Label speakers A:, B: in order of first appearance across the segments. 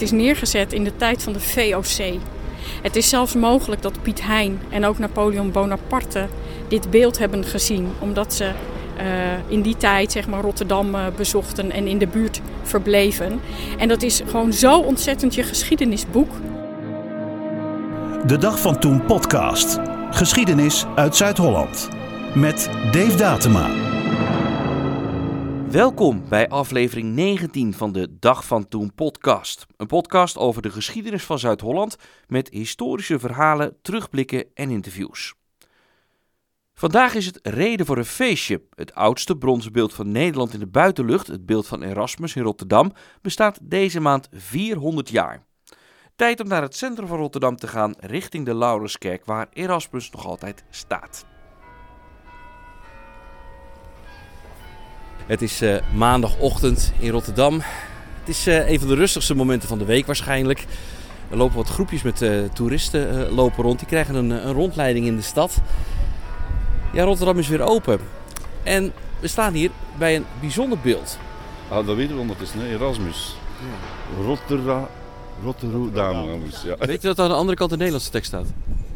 A: het is neergezet in de tijd van de VOC. Het is zelfs mogelijk dat Piet Hein en ook Napoleon Bonaparte dit beeld hebben gezien, omdat ze uh, in die tijd zeg maar, Rotterdam uh, bezochten en in de buurt verbleven. En dat is gewoon zo ontzettend je geschiedenisboek.
B: De Dag van Toen podcast. Geschiedenis uit Zuid-Holland. Met Dave Datema.
C: Welkom bij aflevering 19 van de Dag van Toen podcast. Een podcast over de geschiedenis van Zuid-Holland met historische verhalen, terugblikken en interviews. Vandaag is het reden voor een feestje. Het oudste bronzen beeld van Nederland in de buitenlucht, het beeld van Erasmus in Rotterdam, bestaat deze maand 400 jaar. Tijd om naar het centrum van Rotterdam te gaan, richting de Laurenskerk, waar Erasmus nog altijd staat. Het is uh, maandagochtend in Rotterdam. Het is uh, een van de rustigste momenten van de week waarschijnlijk. Er lopen wat groepjes met uh, toeristen lopen rond. Die krijgen een, een, rondleiding in de stad. Ja, Rotterdam is weer open. En we staan hier bij een bijzonder beeld.
D: Ah, dat weten we ondertussen, hè? Erasmus. Ja. Rotterdam. Rotterdam. Ja.
C: Weet je dat aan de andere kant de Nederlandse tekst staat?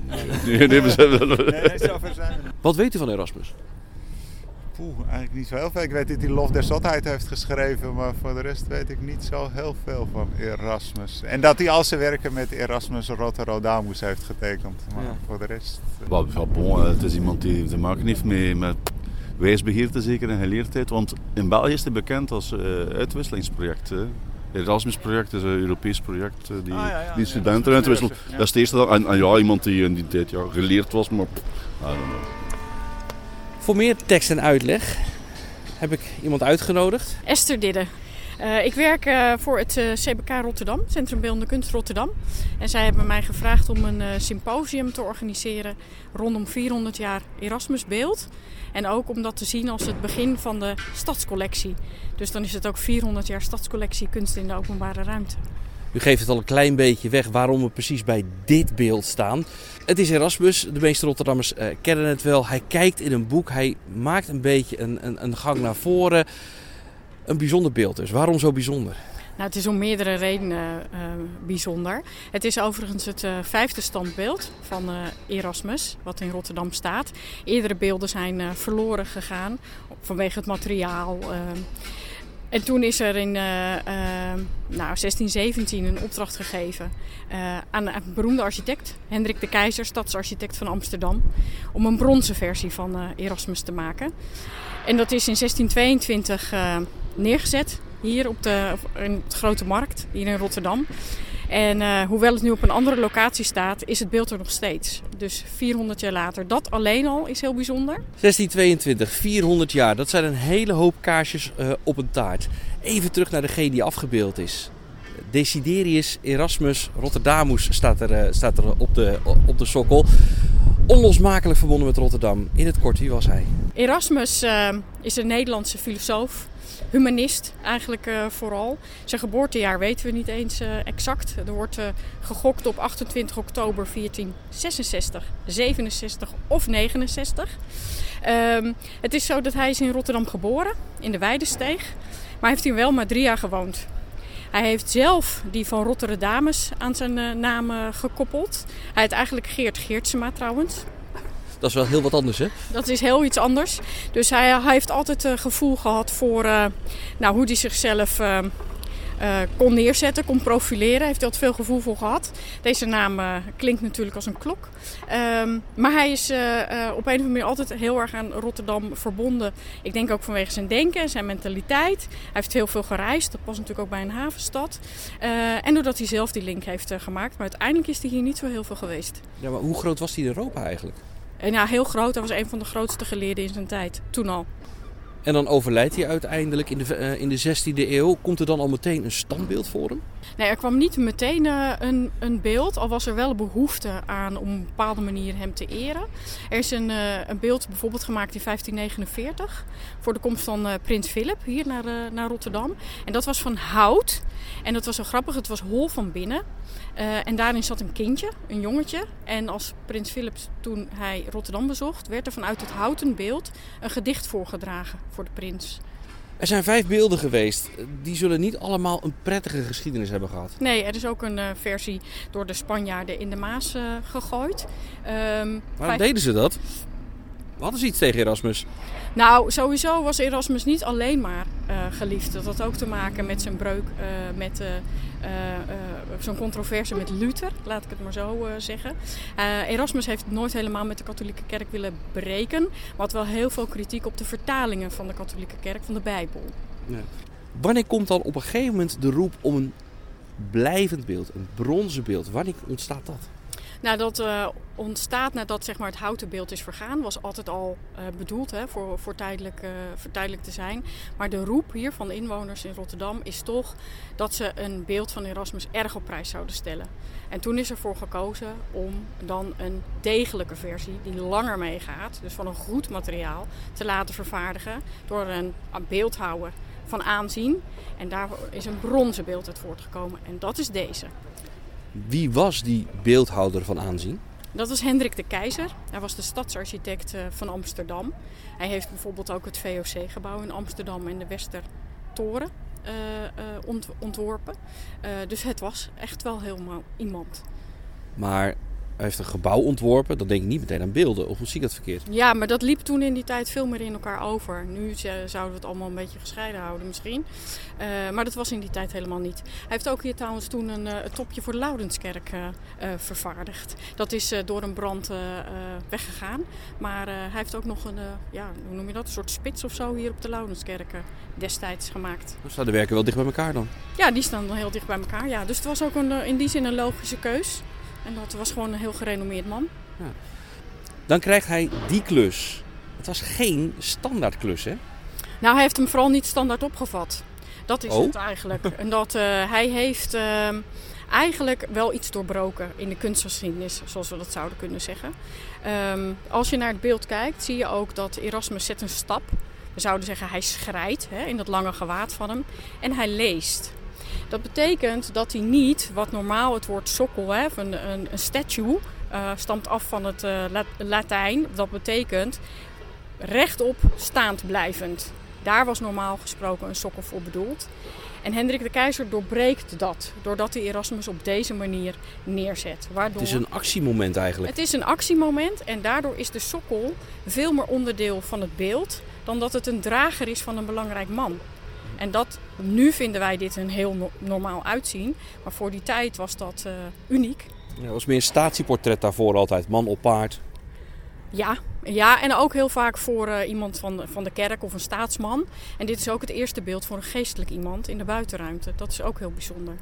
D: Nee, nee,
E: nee, zover zijn we.
C: Wat weet u van Erasmus?
E: Poeh, eigenlijk niet zo heel veel. Ik weet dat hij Lof der Zotheid heeft geschreven, maar voor de rest weet ik niet zo heel veel van Erasmus. En dat hij al zijn werken met Erasmus Rotterdamus heeft getekend, maar ja. voor de rest...
D: Well, bon, het is iemand die te maken heeft met, met wijsbegeerte zeker en geleerdheid, want in België is hij bekend als uh, uitwisselingsproject. Hè. Erasmus-project is een Europees project uh, die, ah, ja, ja, die studenten ja, uitwisselen. Dat is het eerste. En, en, ja, iemand die in die tijd ja, geleerd was, maar...
C: Voor meer tekst en uitleg heb ik iemand uitgenodigd.
A: Esther Didde. Uh, ik werk uh, voor het uh, CBK Rotterdam, Centrum Beeldende Kunst Rotterdam. En zij hebben mij gevraagd om een symposium te organiseren rondom 400 jaar Erasmus Beeld. En ook om dat te zien als het begin van de stadscollectie. Dus dan is het ook 400 jaar stadscollectie kunst in de openbare ruimte.
C: U geeft het al een klein beetje weg waarom we precies bij dit beeld staan. Het is Erasmus, de meeste Rotterdammers uh, kennen het wel. Hij kijkt in een boek, hij maakt een beetje een, een, een gang naar voren. Een bijzonder beeld dus. Waarom zo bijzonder?
A: Nou, het is om meerdere redenen uh, bijzonder. Het is overigens het uh, vijfde standbeeld van Erasmus, wat in Rotterdam staat. Eerdere beelden zijn verloren gegaan vanwege het materiaal. En toen is er in uh, uh, nou, 1617 een opdracht gegeven uh, aan een beroemde architect, Hendrik de Keizer, stadsarchitect van Amsterdam, om een bronzen versie van Erasmus te maken. En dat is in 1622 neergezet, hier op de, in de Grote Markt, hier in Rotterdam. En uh, hoewel het nu op een andere locatie staat, is het beeld er nog steeds. Dus 400 jaar later. Dat alleen al is heel bijzonder.
C: 1622, 400 jaar. Dat zijn een hele hoop kaarsjes uh, op een taart. Even terug naar degene die afgebeeld is. Desiderius Erasmus Rotterdamus staat er, uh, staat er op, de, op de sokkel. Onlosmakelijk verbonden met Rotterdam. In het kort, wie was hij?
A: Erasmus is een Nederlandse filosoof humanist eigenlijk uh, vooral. Zijn geboortejaar weten we niet eens uh, exact. Er wordt uh, gegokt op 28 oktober 1466, 67 of 69. Um, het is zo dat hij is in Rotterdam geboren, in de Weidesteeg. Maar heeft hier wel maar drie jaar gewoond. Hij heeft zelf die van Rotterdamus aan zijn naam gekoppeld. Hij heet eigenlijk Geert Geertsema trouwens.
C: Dat is wel heel wat anders, hè?
A: Dat is heel iets anders. Dus hij, hij heeft altijd een gevoel gehad voor uh, nou, hoe hij zichzelf uh, uh, kon neerzetten, kon profileren. Heeft hij altijd veel gevoel voor gehad. Deze naam klinkt natuurlijk als een klok. Um, maar hij is op een of andere manier altijd heel erg aan Rotterdam verbonden. Ik denk ook vanwege zijn denken en zijn mentaliteit. Hij heeft heel veel gereisd. Dat past natuurlijk ook bij een havenstad. en doordat hij zelf die link heeft gemaakt. Maar uiteindelijk is hij hier niet zo heel veel geweest.
C: Ja, maar hoe groot was hij in Europa eigenlijk?
A: En ja, heel groot. Hij was een van de grootste geleerden in zijn tijd. Toen al.
C: En dan overlijdt hij uiteindelijk in de, uh, in de 16e eeuw. Komt er dan al meteen een standbeeld voor hem?
A: Nee, er kwam niet meteen uh, een, een beeld. Al was er wel behoefte aan om op een bepaalde manier hem te eren. Er is een, uh, een beeld bijvoorbeeld gemaakt in 1549. Voor de komst van prins Philip hier naar, naar Rotterdam. En dat was van hout. En dat was zo grappig. Het was hol van binnen. En daarin zat een kindje, een jongetje. En als prins Philips toen hij Rotterdam bezocht, werd er vanuit het houten beeld een gedicht voorgedragen voor de prins.
F: Er zijn vijf beelden geweest. Die zullen niet allemaal een prettige geschiedenis hebben gehad.
A: Nee, er is ook een uh, versie door de Spanjaarden in de Maas uh, gegooid.
F: Um, Waarom deden ze dat? Hadden ze iets tegen Erasmus?
A: Nou, sowieso was Erasmus niet alleen maar uh, geliefd. Dat had ook te maken met zijn breuk, uh, met uh, zo'n controverse met Luther, laat ik het maar zo zeggen. Erasmus heeft nooit helemaal met de katholieke kerk willen breken. Maar had wel heel veel kritiek op de vertalingen van de katholieke kerk, van de Bijbel. Ja.
F: Wanneer komt dan op een gegeven moment de roep om een blijvend beeld, een bronzen beeld? Wanneer ontstaat dat?
A: Nou, dat uh, ontstaat nadat zeg maar, het houten beeld is vergaan. Was altijd al uh, bedoeld hè, voor, voor, tijdelijk, voor tijdelijk te zijn. Maar de roep hier van de inwoners in Rotterdam is toch dat ze een beeld van Erasmus erg op prijs zouden stellen. En toen is ervoor gekozen om dan een degelijke versie die langer meegaat, dus van een goed materiaal, te laten vervaardigen door een beeldhouwer van aanzien. En daar is een bronzen beeld uit voortgekomen. En dat is deze.
F: Wie was die beeldhouder van aanzien?
A: Dat was Hendrik de Keizer. Hij was de stadsarchitect eh, van Amsterdam. Hij heeft bijvoorbeeld ook het VOC-gebouw in Amsterdam en de Westertoren uh, ontworpen. Uh, dus het was echt wel helemaal iemand.
F: Maar hij heeft een gebouw ontworpen, dan denk ik niet meteen aan beelden. Of hoe zie ik dat verkeerd?
A: Ja, maar dat liep toen in die tijd veel meer in elkaar over. Nu zouden we het allemaal een beetje gescheiden houden misschien. Uh, maar dat was in die tijd helemaal niet. Hij heeft ook hier trouwens toen een, uh, topje voor de Loudenskerk uh, vervaardigd. Dat is door een brand weggegaan. Maar hij heeft ook nog een, ja, hoe noem je dat, een soort spits of zo hier op de Loudenskerk destijds gemaakt.
F: Staan de werken wel dicht bij elkaar dan?
A: Ja, die staan dan heel dicht bij elkaar. Ja. Dus het was ook een, in die zin een logische keus. En dat was gewoon een heel gerenommeerd man. Ja.
F: Dan krijgt hij die klus. Het was geen standaard klus, hè?
A: Nou, hij heeft hem vooral niet standaard opgevat. Dat is oh. het eigenlijk. En dat uh, hij heeft uh, eigenlijk wel iets doorbroken in de kunstgeschiedenis, zoals we dat zouden kunnen zeggen. Um, als je naar het beeld kijkt, zie je ook dat Erasmus zet een stap. We zouden zeggen hij schrijdt hè, in dat lange gewaad van hem. En hij leest. Dat betekent dat hij niet, wat normaal het woord sokkel, hè, een, een, een statue, uh, stamt af van het uh, Latijn. Dat betekent rechtop staand blijvend. Daar was normaal gesproken een sokkel voor bedoeld. En Hendrik de Keizer doorbreekt dat, doordat hij Erasmus op deze manier neerzet.
F: Waardoor... Het is een actiemoment eigenlijk.
A: Het is een actiemoment en daardoor is de sokkel veel meer onderdeel van het beeld dan dat het een drager is van een belangrijk man. En dat, nu vinden wij dit een heel normaal uitzien. Maar voor die tijd was dat uh, uniek.
F: Ja, was meer een statieportret daarvoor altijd, man op paard.
A: Ja, ja en ook heel vaak voor uh, iemand van, van de kerk of een staatsman. En dit is ook het eerste beeld voor een geestelijk iemand in de buitenruimte. Dat is ook heel bijzonder.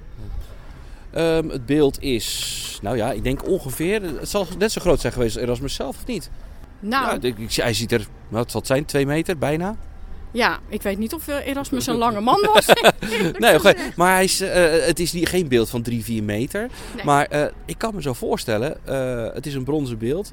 F: Um, het beeld is, nou ja, ik denk ongeveer, het zal net zo groot zijn geweest als Erasmus zelf, of niet? Nou, ja, hij ziet er, wat zal het zijn, twee meter bijna?
A: Ja, ik weet niet of eh, Erasmus een lange man was.
F: nee, maar hij is, uh, het is niet, geen beeld van 3, 4 meter. Nee. Maar uh, ik kan me zo voorstellen, uh, het is een bronzen beeld.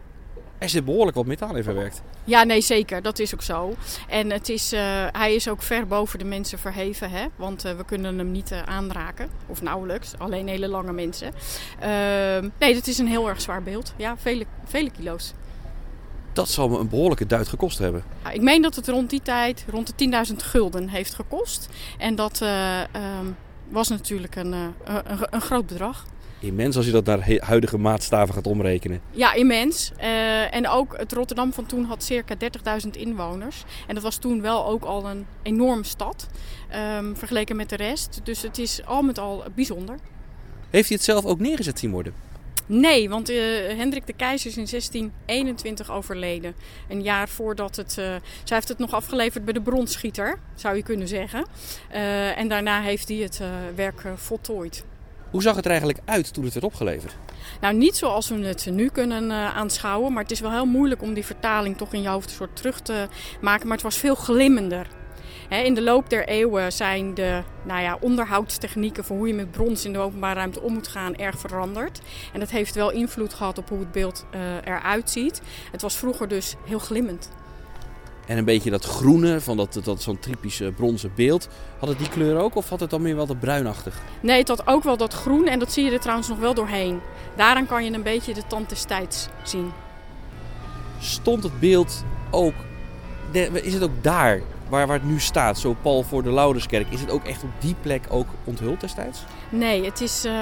F: Er zit behoorlijk wat metaal in verwerkt.
A: Ja, nee, zeker. Dat is ook zo. En het is, hij is ook ver boven de mensen verheven. Hè? Want we kunnen hem niet aanraken. Of nauwelijks. Alleen hele lange mensen. Ehm, nee, het is een heel erg zwaar beeld. Ja, vele, vele kilo's
F: dat zal me een behoorlijke duit gekost hebben.
A: Ik meen dat het rond die tijd rond de 10.000 gulden heeft gekost. En dat uh, um, was natuurlijk een, uh, een, een, groot bedrag.
F: Immens als je dat naar huidige maatstaven gaat omrekenen.
A: Ja, immens. Uh, en ook het Rotterdam van toen had circa 30.000 inwoners. En dat was toen wel ook al een enorme stad. Um, vergeleken met de rest. Dus het is al met al bijzonder.
F: Heeft hij het zelf ook neergezet zien worden?
A: Nee, want uh, Hendrik de Keizer is in 1621 overleden. Een jaar voordat het. Uh, zij heeft het nog afgeleverd bij de bronsschieter, zou je kunnen zeggen. Uh, en daarna heeft hij het werk voltooid.
F: Hoe zag het er eigenlijk uit toen het werd opgeleverd?
A: Nou, niet zoals we het nu kunnen aanschouwen. Maar het is wel heel moeilijk om die vertaling toch in je hoofd soort terug te maken. Maar het was veel glimmender. In de loop der eeuwen zijn de nou ja, onderhoudstechnieken voor hoe je met brons in de openbare ruimte om moet gaan erg veranderd. En dat heeft wel invloed gehad op hoe het beeld uh, eruit ziet. Het was vroeger dus heel glimmend.
F: En een beetje dat groene van dat, dat, zo'n typisch bronzen beeld. Had het die kleur ook of had het dan meer wel dat bruinachtig?
A: Nee, het had ook wel dat groen en dat zie je er trouwens nog wel doorheen. Daaraan kan je een beetje de tand des tijds zien.
F: Stond het beeld ook... Is het ook daar waar, waar het nu staat, zo pal voor de Lauderskerk, is het ook echt op die plek ook onthuld destijds?
A: Nee, het is, uh,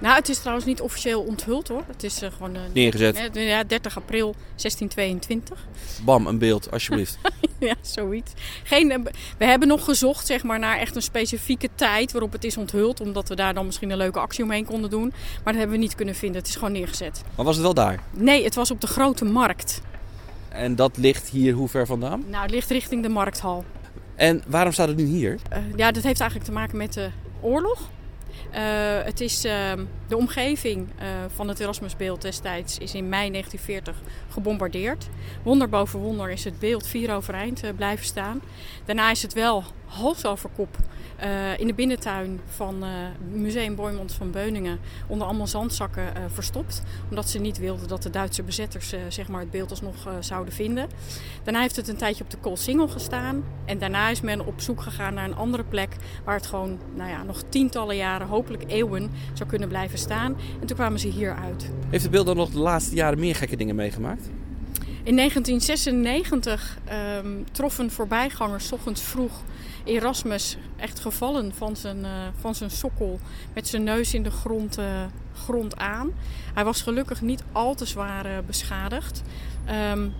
A: nou, het is trouwens niet officieel onthuld hoor. Het is uh, gewoon... Uh,
F: Neergezet?
A: Ja, 30 april 1622.
F: Bam, een beeld, alsjeblieft.
A: ja, zoiets. Geen, we hebben nog gezocht zeg maar, naar echt een specifieke tijd waarop het is onthuld. Omdat we daar dan misschien een leuke actie omheen konden doen. Maar dat hebben we niet kunnen vinden. Het is gewoon neergezet.
F: Maar was het wel daar?
A: Nee, het was op de Grote Markt.
F: En dat ligt hier hoe ver vandaan?
A: Nou, het ligt richting de Markthal.
F: En waarom staat het nu hier?
A: Uh, ja, dat heeft eigenlijk te maken met de oorlog. Uh, het is uh, de omgeving uh, van het Erasmusbeeld destijds is in mei 1940 gebombardeerd. Wonder boven wonder is het beeld vier overeind blijven staan. Daarna is het wel hals over kop uh, in de binnentuin van uh, Museum Boymond van Beuningen onder allemaal zandzakken uh, verstopt. Omdat ze niet wilden dat de Duitse bezetters zeg maar het beeld alsnog zouden vinden. Daarna heeft het een tijdje op de Koolsingel gestaan. En daarna is men op zoek gegaan naar een andere plek waar het gewoon nou ja, nog tientallen jaren, hopelijk eeuwen, zou kunnen blijven staan. En toen kwamen ze hier uit.
F: Heeft het beeld dan nog de laatste jaren meer gekke dingen meegemaakt?
A: In 1996 um, troffen voorbijgangers ochtends vroeg Erasmus echt gevallen van zijn, uh, van zijn sokkel met zijn neus in de grond, uh, grond aan. Hij was gelukkig niet al te zwaar uh, beschadigd. Um,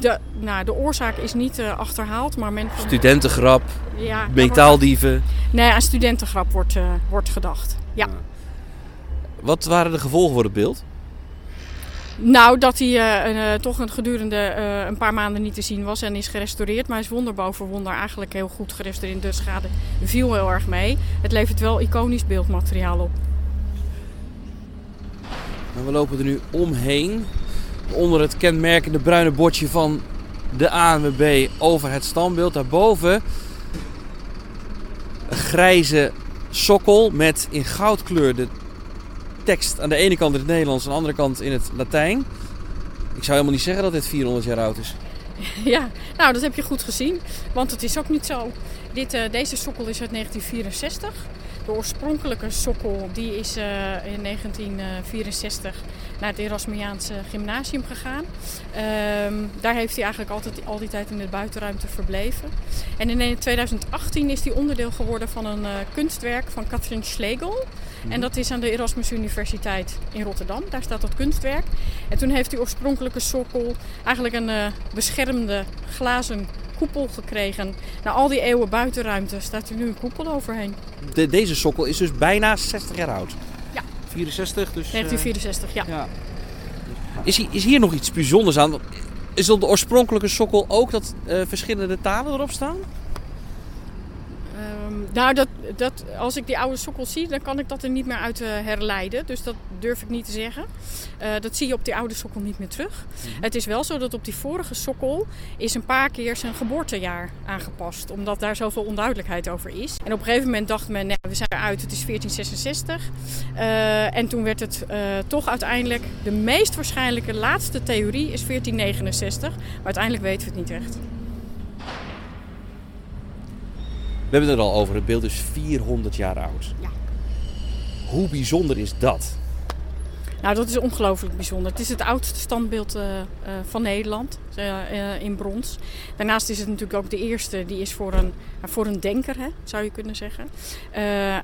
A: de, nou, de oorzaak is niet achterhaald, maar men...
F: Studentengrap, ja, metaaldieven.
A: Nee, aan studentengrap wordt, wordt gedacht, ja.
F: Wat waren de gevolgen voor het beeld?
A: Nou, dat hij uh, uh, toch een gedurende uh, een paar maanden niet te zien was en is gerestaureerd. Maar is wonder boven wonder eigenlijk heel goed gerestaureerd. De schade viel heel erg mee. Het levert wel iconisch beeldmateriaal op.
F: We lopen er nu omheen. Onder het kenmerkende bruine bordje van de ANWB over het standbeeld. Daarboven een grijze sokkel met in goudkleur de tekst aan de ene kant in het Nederlands, aan de andere kant in het Latijn. Ik zou helemaal niet zeggen dat dit 400 jaar oud is.
A: Ja, nou dat heb je goed gezien, want het is ook niet zo. Dit, uh, deze sokkel is uit 1964. De oorspronkelijke sokkel die is uh, in 1964 naar het Erasmiaanse gymnasium gegaan. Um, daar heeft hij eigenlijk altijd al die tijd in de buitenruimte verbleven. En in 2018 is hij onderdeel geworden van een uh, kunstwerk van Katrin Schlegel. En dat is aan de Erasmus Universiteit in Rotterdam. Daar staat dat kunstwerk. En toen heeft die oorspronkelijke sokkel eigenlijk een uh, beschermde glazen koepel gekregen. Na al die eeuwen buitenruimte staat er nu een koepel overheen.
F: De, deze sokkel is dus bijna 60 jaar oud.
A: Ja.
F: 64 dus...
A: 1964, uh, ja. ja.
F: Is, hier, is hier nog iets bijzonders aan? Is op de oorspronkelijke sokkel ook dat uh, verschillende talen erop staan?
A: Nou, dat, dat, als ik die oude sokkel zie, dan kan ik dat er niet meer uit uh, herleiden. Dus dat durf ik niet te zeggen. Uh, dat zie je op die oude sokkel niet meer terug. Mm-hmm. Het is wel zo dat op die vorige sokkel is een paar keer zijn geboortejaar aangepast. Omdat daar zoveel onduidelijkheid over is. En op een gegeven moment dacht men, nee, we zijn eruit, het is 1466. Uh, en toen werd het toch uiteindelijk, de meest waarschijnlijke laatste theorie is 1469. Maar uiteindelijk weten we het niet echt.
F: We hebben het er al over. Het beeld is 400 jaar oud.
A: Ja.
F: Hoe bijzonder is dat?
A: Nou, dat is ongelooflijk bijzonder. Het is het oudste standbeeld uh, uh, van Nederland uh, in brons. Daarnaast is het natuurlijk ook de eerste die is voor een, voor een denker, hè, zou je kunnen zeggen.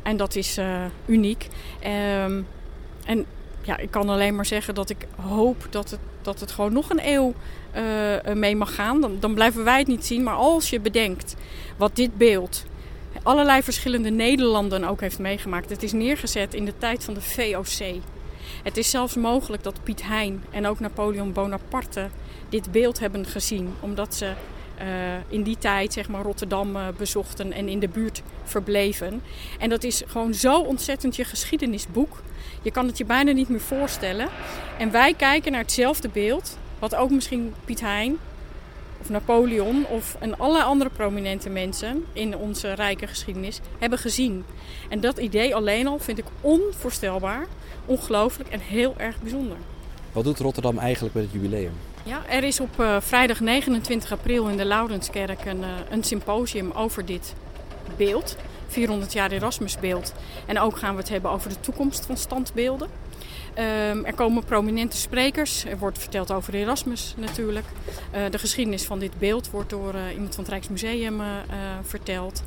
A: en dat is uniek. Um, en ja, ik kan alleen maar zeggen dat ik hoop dat het, dat het gewoon nog een eeuw mee mag gaan. Dan, dan blijven wij het niet zien. Maar als je bedenkt wat dit beeld allerlei verschillende Nederlanden ook heeft meegemaakt. Het is neergezet in de tijd van de VOC. Het is zelfs mogelijk dat Piet Hein en ook Napoleon Bonaparte dit beeld hebben gezien, omdat ze uh, in die tijd zeg maar, Rotterdam uh, bezochten en in de buurt verbleven. En dat is gewoon zo ontzettend je geschiedenisboek. Je kan het je bijna niet meer voorstellen. En wij kijken naar hetzelfde beeld, wat ook misschien Piet Hein of Napoleon of en alle andere prominente mensen in onze rijke geschiedenis hebben gezien. En dat idee alleen al vind ik onvoorstelbaar, ongelooflijk en heel erg bijzonder.
F: Wat doet Rotterdam eigenlijk met het jubileum?
A: Ja, er is op uh, vrijdag 29 april in de Laurenskerk een, uh, een symposium over dit beeld. 400 jaar Erasmusbeeld. En ook gaan we het hebben over de toekomst van standbeelden. Ehm, er komen prominente sprekers. Er wordt verteld over Erasmus natuurlijk. Uh, de geschiedenis van dit beeld wordt door uh, iemand van het Rijksmuseum uh, verteld.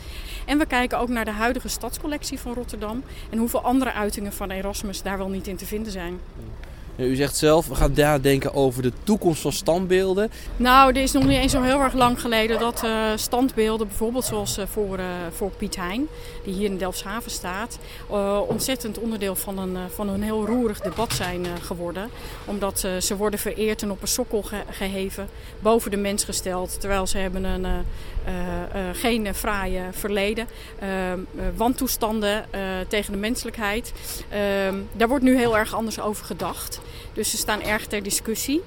A: En we kijken ook naar de huidige stadscollectie van Rotterdam. En hoeveel andere uitingen van Erasmus daar wel niet in te vinden zijn.
F: U zegt zelf, we gaan daar denken over de toekomst van standbeelden.
A: Nou, er is nog niet eens zo heel erg lang geleden dat uh, standbeelden, bijvoorbeeld zoals uh, voor, uh, voor Piet Hein, die hier in Delfshaven staat, ontzettend onderdeel van een, van een heel roerig debat zijn geworden. Omdat ze worden vereerd en op een sokkel ge geheven, boven de mens gesteld, terwijl ze hebben een, geen fraaie verleden, wantoestanden tegen de menselijkheid. Ehm, daar wordt nu heel erg anders over gedacht. Dus ze staan erg ter discussie.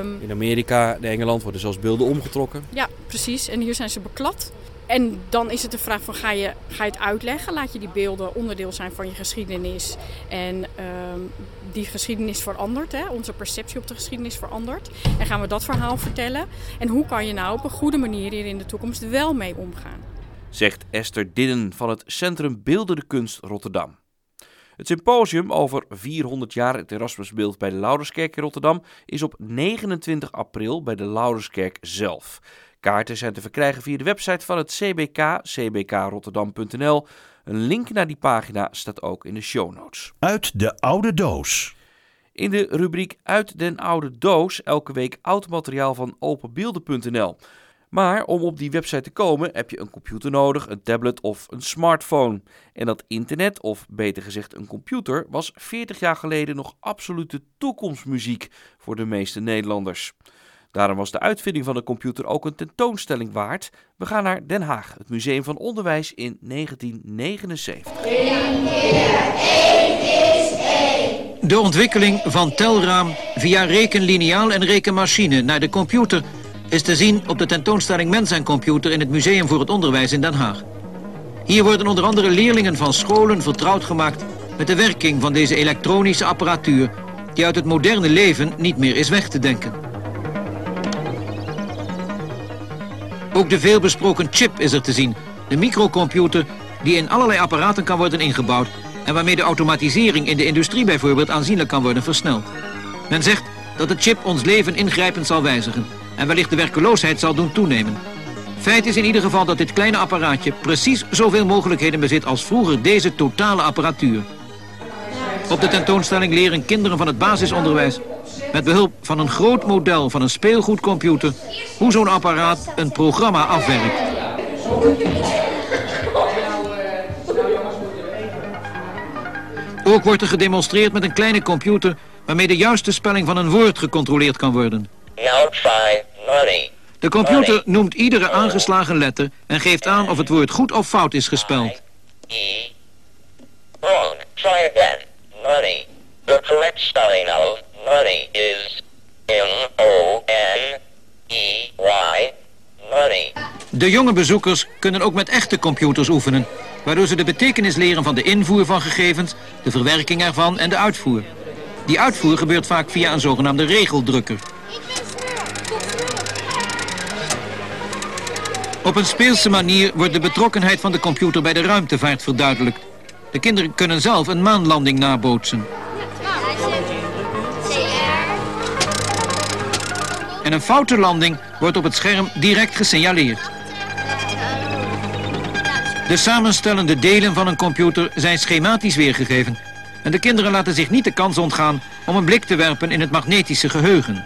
F: Um, in Amerika en Engeland worden zelfs beelden omgetrokken.
A: Ja, precies. En hier zijn ze beklad. En dan is het de vraag van ga je, ga je het uitleggen? Laat je die beelden onderdeel zijn van je geschiedenis? En um, die geschiedenis verandert, hè? onze perceptie op de geschiedenis verandert. En gaan we dat verhaal vertellen? En hoe kan je nou op een goede manier hier in de toekomst wel mee omgaan?
C: Zegt Esther Dinnen van het Centrum Beeldende Kunst Rotterdam. Het symposium over 400 jaar het Erasmusbeeld bij de Lauderskerk in Rotterdam is op 29 april bij de Lauderskerk zelf. Kaarten zijn te verkrijgen via de website van het CBK, cbkrotterdam.nl. Een link naar die pagina staat ook in de show notes.
B: Uit de oude doos.
C: In de rubriek Uit den oude doos elke week oud materiaal van openbeelden.nl. Maar om op die website te komen heb je een computer nodig, een tablet of een smartphone. En dat internet, of beter gezegd een computer, was 40 jaar geleden nog absolute toekomstmuziek voor de meeste Nederlanders. Daarom was de uitvinding van de computer ook een tentoonstelling waard. We gaan naar Den Haag, het Museum van Onderwijs in 1979.
G: De ontwikkeling van telraam via rekenliniaal en rekenmachine naar de computer is te zien op de tentoonstelling Mens en Computer in het Museum voor het Onderwijs in Den Haag. Hier worden onder andere leerlingen van scholen vertrouwd gemaakt met de werking van deze elektronische apparatuur die uit het moderne leven niet meer is weg te denken. Ook de veelbesproken chip is er te zien, de microcomputer die in allerlei apparaten kan worden ingebouwd en waarmee de automatisering in de industrie bijvoorbeeld aanzienlijk kan worden versneld. Men zegt dat de chip ons leven ingrijpend zal wijzigen en wellicht de werkeloosheid zal doen toenemen. Feit is in ieder geval dat dit kleine apparaatje precies zoveel mogelijkheden bezit als vroeger deze totale apparatuur. Op de tentoonstelling leren kinderen van het basisonderwijs met behulp van een groot model van een speelgoedcomputer hoe zo'n apparaat een programma afwerkt. Ook wordt er gedemonstreerd met een kleine computer waarmee de juiste spelling van een woord gecontroleerd kan worden. De computer noemt iedere aangeslagen letter en geeft aan of het woord goed of fout is gespeld. E. Wrong. Try again. Money. The correct spelling of money is M-O-N-E-Y. Money. De jonge bezoekers kunnen ook met echte computers oefenen, waardoor ze de betekenis leren van de invoer van gegevens, de verwerking ervan en de uitvoer. Die uitvoer gebeurt vaak via een zogenaamde regeldrukker. Op een speelse manier wordt de betrokkenheid van de computer bij de ruimtevaart verduidelijkt. De kinderen kunnen zelf een maanlanding nabootsen. Een foute landing wordt op het scherm direct gesignaleerd. De samenstellende delen van een computer zijn schematisch weergegeven. En de kinderen laten zich niet de kans ontgaan om een blik te werpen in het magnetische geheugen.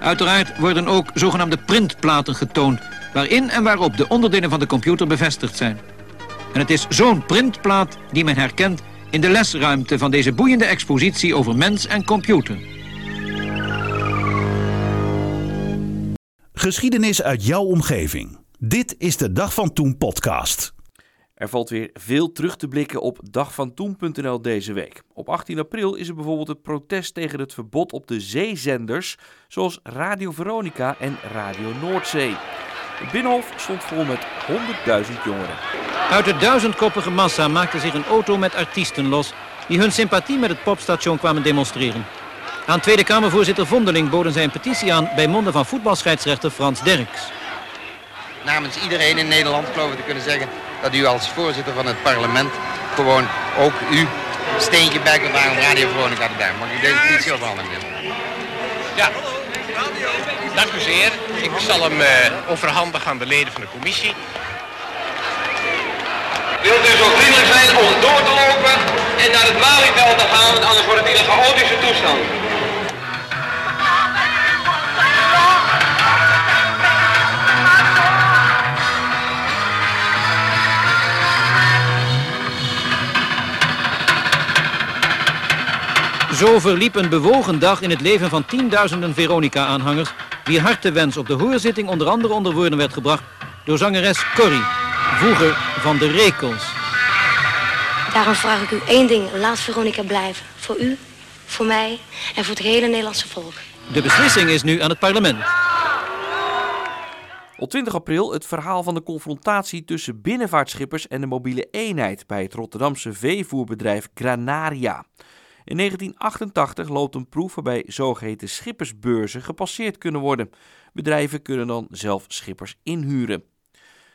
G: Uiteraard worden ook zogenaamde printplaten getoond... waarin en waarop de onderdelen van de computer bevestigd zijn. En het is zo'n printplaat die men herkent in de lesruimte van deze boeiende expositie over mens en computer.
B: Geschiedenis uit jouw omgeving. Dit is de Dag van Toen podcast.
C: Er valt weer veel terug te blikken op dagvantoen.nl deze week. Op 18 april is er bijvoorbeeld het protest tegen het verbod op de zeezenders, zoals Radio Veronica en Radio Noordzee. Het Binnenhof stond vol met 100.000 jongeren.
G: Uit de duizendkoppige massa maakte zich een auto met artiesten los... die hun sympathie met het popstation kwamen demonstreren. Aan Tweede Kamervoorzitter Vondeling boden zij een petitie aan... bij monden van voetbalscheidsrechter Frans Derks.
H: Namens iedereen in Nederland geloof ik te kunnen zeggen dat u als voorzitter van het parlement gewoon ook u steentje bijgevangen om Radio Veronica te duimen. Mag ik deze petitie overhandigen?
I: Ja, dank u zeer. Ik zal hem uh, overhandigen aan de leden van de commissie.
J: Wilt u zo vriendelijk zijn om door te lopen en naar het Malieveld te gaan, anders wordt het in een chaotische toestand.
G: Zo verliep een bewogen dag in het leven van tienduizenden Veronica-aanhangers... wier hartewens op de hoorzitting onder andere onder woorden werd gebracht... door zangeres Corrie, vroeger van de Rekels.
K: Daarom vraag ik u één ding. Laat Veronica blijven. Voor u, voor mij en voor het hele Nederlandse volk.
G: De beslissing is nu aan het parlement.
C: Op 20 april het verhaal van de confrontatie tussen binnenvaartschippers en de mobiele eenheid bij het Rotterdamse veevoerbedrijf Granaria. In 1988 loopt een proef waarbij zogeheten schippersbeurzen gepasseerd kunnen worden. Bedrijven kunnen dan zelf schippers inhuren.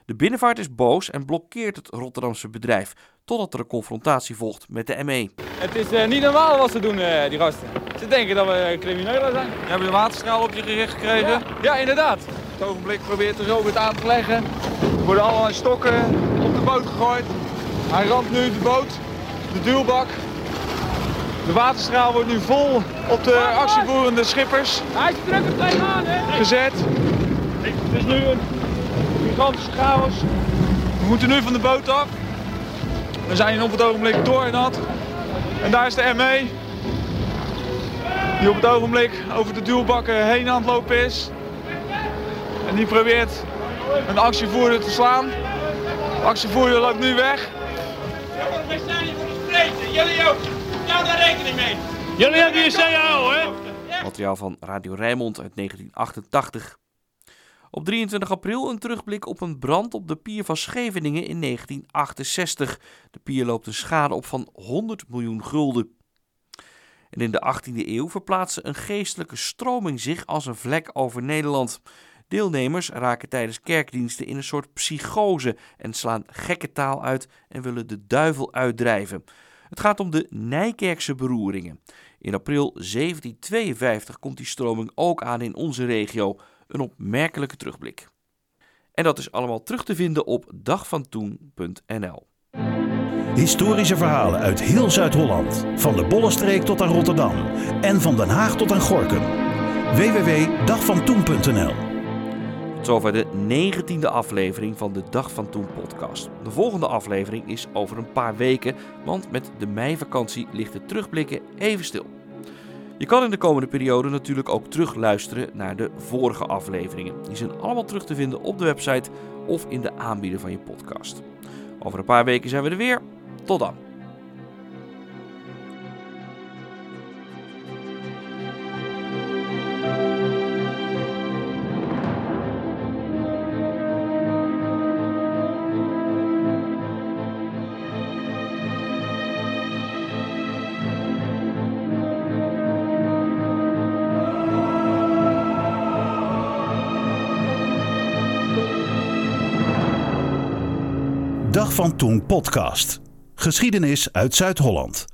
C: De binnenvaart is boos en blokkeert het Rotterdamse bedrijf, totdat er een confrontatie volgt met de ME.
L: Het is uh, niet normaal wat ze doen, uh, die gasten. Ze denken dat we criminelen zijn.
M: Je hebt een waterstraal op je gericht gekregen?
L: Ja, ja inderdaad. Op het ogenblik probeert er zo weer aan te leggen. Er worden allemaal stokken op de boot gegooid. Hij ramt nu de boot, de duwbak. De waterstraal wordt nu vol op de actievoerende schippers.
N: Hij drukt er tegenaan, hè?
L: Gezet. Het is nu een gigantische chaos. We moeten nu van de boot af. We zijn op het ogenblik doornat. En daar is de ME. Die op het ogenblik over de duwbakken heen aan het lopen is. En die probeert een actievoerder te slaan. De actievoerder loopt nu weg.
N: Jongens, wij staan hier voor de spreken. Jullie ook. Hou daar rekening mee.
L: Jullie hebben je CAO, hè?
C: Materiaal van Radio Rijnmond uit 1988. Op 23 april een terugblik op een brand op de pier van Scheveningen in 1968. De pier loopt een schade op van 100 miljoen gulden. En in de 18e eeuw verplaatste een geestelijke stroming zich als een vlek over Nederland. Deelnemers raken tijdens kerkdiensten in een soort psychose en slaan gekke taal uit en willen de duivel uitdrijven. Het gaat om de Nijkerkse beroeringen. In april 1752 komt die stroming ook aan in onze regio. Een opmerkelijke terugblik. En dat is allemaal terug te vinden op dagvantoen.nl.
B: Historische verhalen uit heel Zuid-Holland. Van de Bollenstreek tot aan Rotterdam. En van Den Haag tot aan Gorkum. www.dagvantoen.nl
C: zover de negentiende aflevering van de Dag van Toen podcast. De volgende aflevering is over een paar weken, want met de meivakantie ligt het terugblikken even stil. Je kan in de komende periode natuurlijk ook terugluisteren naar de vorige afleveringen. Die zijn allemaal terug te vinden op de website of in de aanbieder van je podcast. Over een paar weken zijn we er weer. Tot dan.
B: Van Toen podcast. Geschiedenis uit Zuid-Holland.